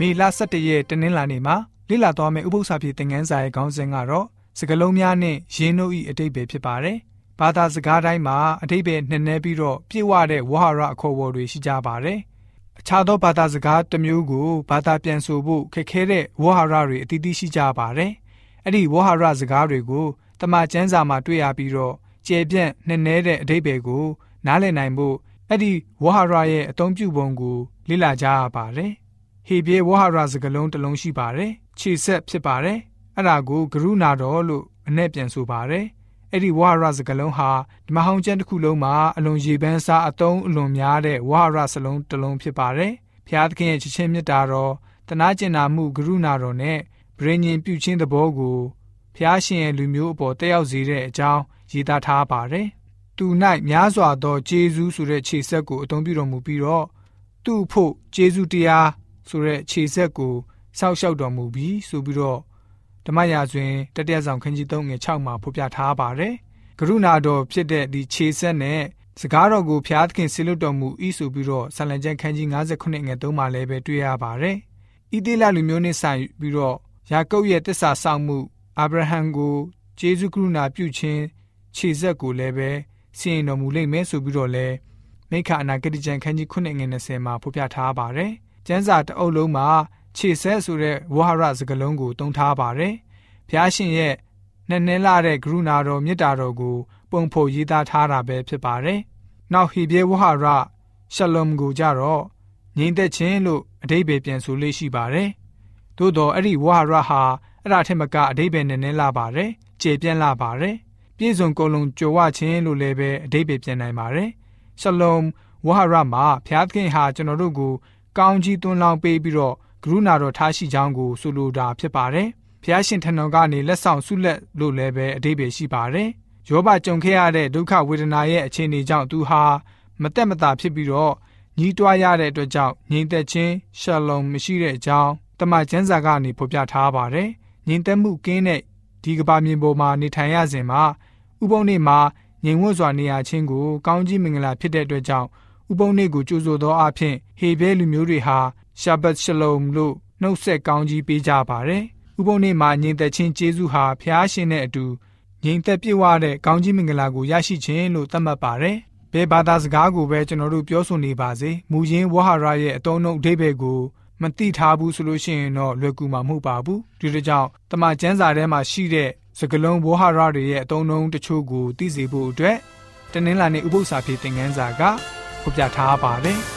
မေလ17ရက်တနင်္လာနေ့မှာလေ့လာသွားမယ့်ဥပုသ္စာပြေသင်ခန်းစာရဲ့ခေါင်းစဉ်ကတော့စကလုံးများနဲ့ရင်းနှုတ်ဤအတိတ်ပဲဖြစ်ပါတယ်။ဘာသာစကားတိုင်းမှာအတိတ်ပဲနှက်နဲပြီးတော့ပြည့်ဝတဲ့ဝဟရအခေါ်အဝေါ်တွေရှိကြပါတယ်။အခြားသောဘာသာစကားတစ်မျိုးကိုဘာသာပြန်ဆိုဖို့ခက်ခဲတဲ့ဝဟရတွေအသီးသီးရှိကြပါတယ်။အဲ့ဒီဝဟရစကားတွေကိုတမန်ကျမ်းစာမှာတွေ့ရပြီးတော့ကျေပြန့်နှက်နဲတဲ့အတိတ်ပဲကို နားလည်နိုင်ဖို့အဲ့ဒီဝဟရရဲ့အသုံးပြုပုံကိုလေ့လာကြရပါတယ်။ ဟေပြေဝဟရစကလုံးတစ်လုံးရှိပါတယ်။ခြေဆက်ဖြစ်ပါတယ်။အဲ့ဒါကိုဂရုနာတော်လို့အ내ပြန်ဆိုပါတယ်။အဲ့ဒီဝဟရစကလုံးဟာဓမ္မဟောင်းကျမ်းတစ်ခုလုံးမှာအလွန်ရေပန်းစားအသုံးအလွန်များတဲ့ဝဟရစလုံးတစ်လုံးဖြစ်ပါတယ်။ဖျားသခင်ရဲ့ချစ်ချင်းမြတ်တာတော်တနာကျင်နာမှုဂရုနာတော်နဲ့ဗြိဉ္ဉ်ပြုခြင်းသဘောကိုဖျားရှင်ရဲ့လူမျိုးအပေါ်တက်ရောက်စေတဲ့အကြောင်းရည်သားထားပါတယ်။သူ၌များစွာသောဂျေဇုဆိုတဲ့ခြေဆက်ကိုအသုံးပြုတော်မူပြီးတော့သူ့ဖို့ဂျေဇုတရား ဆိုတဲ့ခြေဆက်ကိုစောက်ရှောက်တော်မူပြီးဆိုပြီးတော့ဓမ္မရာဇဝင်တတိယဆောင်ခန်းကြီး3ငွေ6မှာဖော်ပြထားပါတယ်။ကရုဏာတော်ဖြစ်တဲ့ဒီခြေဆက်နဲ့စကားတော်ကိုဖျားသခင်ဆေလွတ်တော်မူဤဆိုပြီးတော့ဆလန်ကျမ်းခန်းကြီး59ငွေ3မှာလည်းပဲတွေ့ရပါတယ်။ဣသေလလူမျိုးနဲ့ဆိုင်ပြီးတော့ယာကုပ်ရဲ့တစ္ဆာဆောင်မှုအာဗြဟံကိုဂျေဇုကရုဏာပြုခြင်းခြေဆက်ကိုလည်းပဲစီရင်တော်မူလိမ့်မယ်ဆိုပြီးတော့လဲမိခအနာဂတိကျမ်းခန်းကြီး9ငွေ20မှာဖော်ပြထားပါတယ်။ ကျမ်းစာတအုပ်လုံးမှာခြေဆက်ဆိုတဲ့ဝဟရစကလုံးကိုတုံးထားပါတယ်။ဘုရားရှင်ရဲ့နဲ့နဲလာတဲ့ကရုဏာတော်မေတ္တာတော်ကို ပုံဖော်ရေးသားထားတာပဲဖြစ်ပါတယ်။နောက်ဟေဘဲဝဟရရှလုံကိုကြတော့ငြိမ်သက်ခြင်းလို့အဓိပ္ပာယ်ပြန်ဆိုလို့ရှိပါတယ်။သို့တော့အဲ့ဒီဝဟရဟာအဲ့ဒါထက်မကအဓိပ္ပာယ်နဲ့နဲလာပါတယ်။ကျေပြန့်လာပါတယ်။ပြည့်စုံကုန်လုံးကြွဝခြင်းလို့လည်းပဲအဓိပ္ပာယ်ပြန်နိုင်ပါတယ်။ရှလုံဝဟရမှာဘုရားသခင်ဟာကျွန်တော်တို့ကို ကောင်းကြီးသွန်းလောင်းပေးပြီးတော့ကရုဏာတော်ထားရှိကြောင်းကိုဆိုလိုတာဖြစ်ပါတယ်။ဘုရားရှင်ထံတော်ကနေလက်ဆောင်ဆုလက်လို့လည်းပဲအဓိပ္ပာယ်ရှိပါတယ်။ယောဘကြုံခဲ့ရတဲ့ဒုက္ခဝေဒနာရဲ့အခြေအနေကြောင့်သူဟာမတက်မတာဖြစ်ပြီးတော့ညီးတွားရတဲ့အတွက်ကြောင့်ငြိမ်သက်ခြင်းရှလုံမရှိတဲ့အကြောင်းတမန်ကျမ်းစာကနေဖော်ပြထားပါတယ်။ငြိမ်သက်မှုကင်းတဲ့ဒီကဘာမြေပေါ်မှာနေထိုင်ရစဉ်မှာဥပုံနေ့မှာငြိမ်ဝတ်စွာနေရခြင်းကိုကောင်းကြီးမင်္ဂလာဖြစ်တဲ့အတွက်ကြောင့် ဥပုံနေ့ကိုကြိုဆိုသောအဖြစ်ဟေဘဲလူမျိုးတွေဟာရှာဘတ်ရှလုံလို့နှုတ်ဆက်ကောင်းကြီးပေးကြပါတယ်။ဥပုံနေ့မှာငြိမ်သက်ခြင်းကျေးဇူးဟာဖျားရှင်တဲ့အတူငြိမ်သက်ပြည့်ဝတဲ့ကောင်းကြီးမင်္ဂလာကိုရရှိခြင်းလို့သတ်မှတ်ပါတယ်။ဘယ်ဘာသာစကားကိုပဲကျွန်တော်တို့ပြောဆိုနေပါစေ။မူရင်းဝဟရရဲ့အတုံးနှုတ်အဓိပ္ပာယ်ကိုမသိထားဘူးဆိုလို့ရှိရင်တော့လွယ်ကူမှာမဟုတ်ပါဘူး။ဒီလိုကြောင့်တမန်ကျမ်းစာထဲမှာရှိတဲ့စကလုံးဝဟရတွေရဲ့အတုံးနှုန်းတချို့ကိုသိစေဖို့အတွက်တနင်္လာနေ့ဥပုသ္စာဖြစ်တဲ့ငန်းစာက ဖော်ပြထားပါတယ်။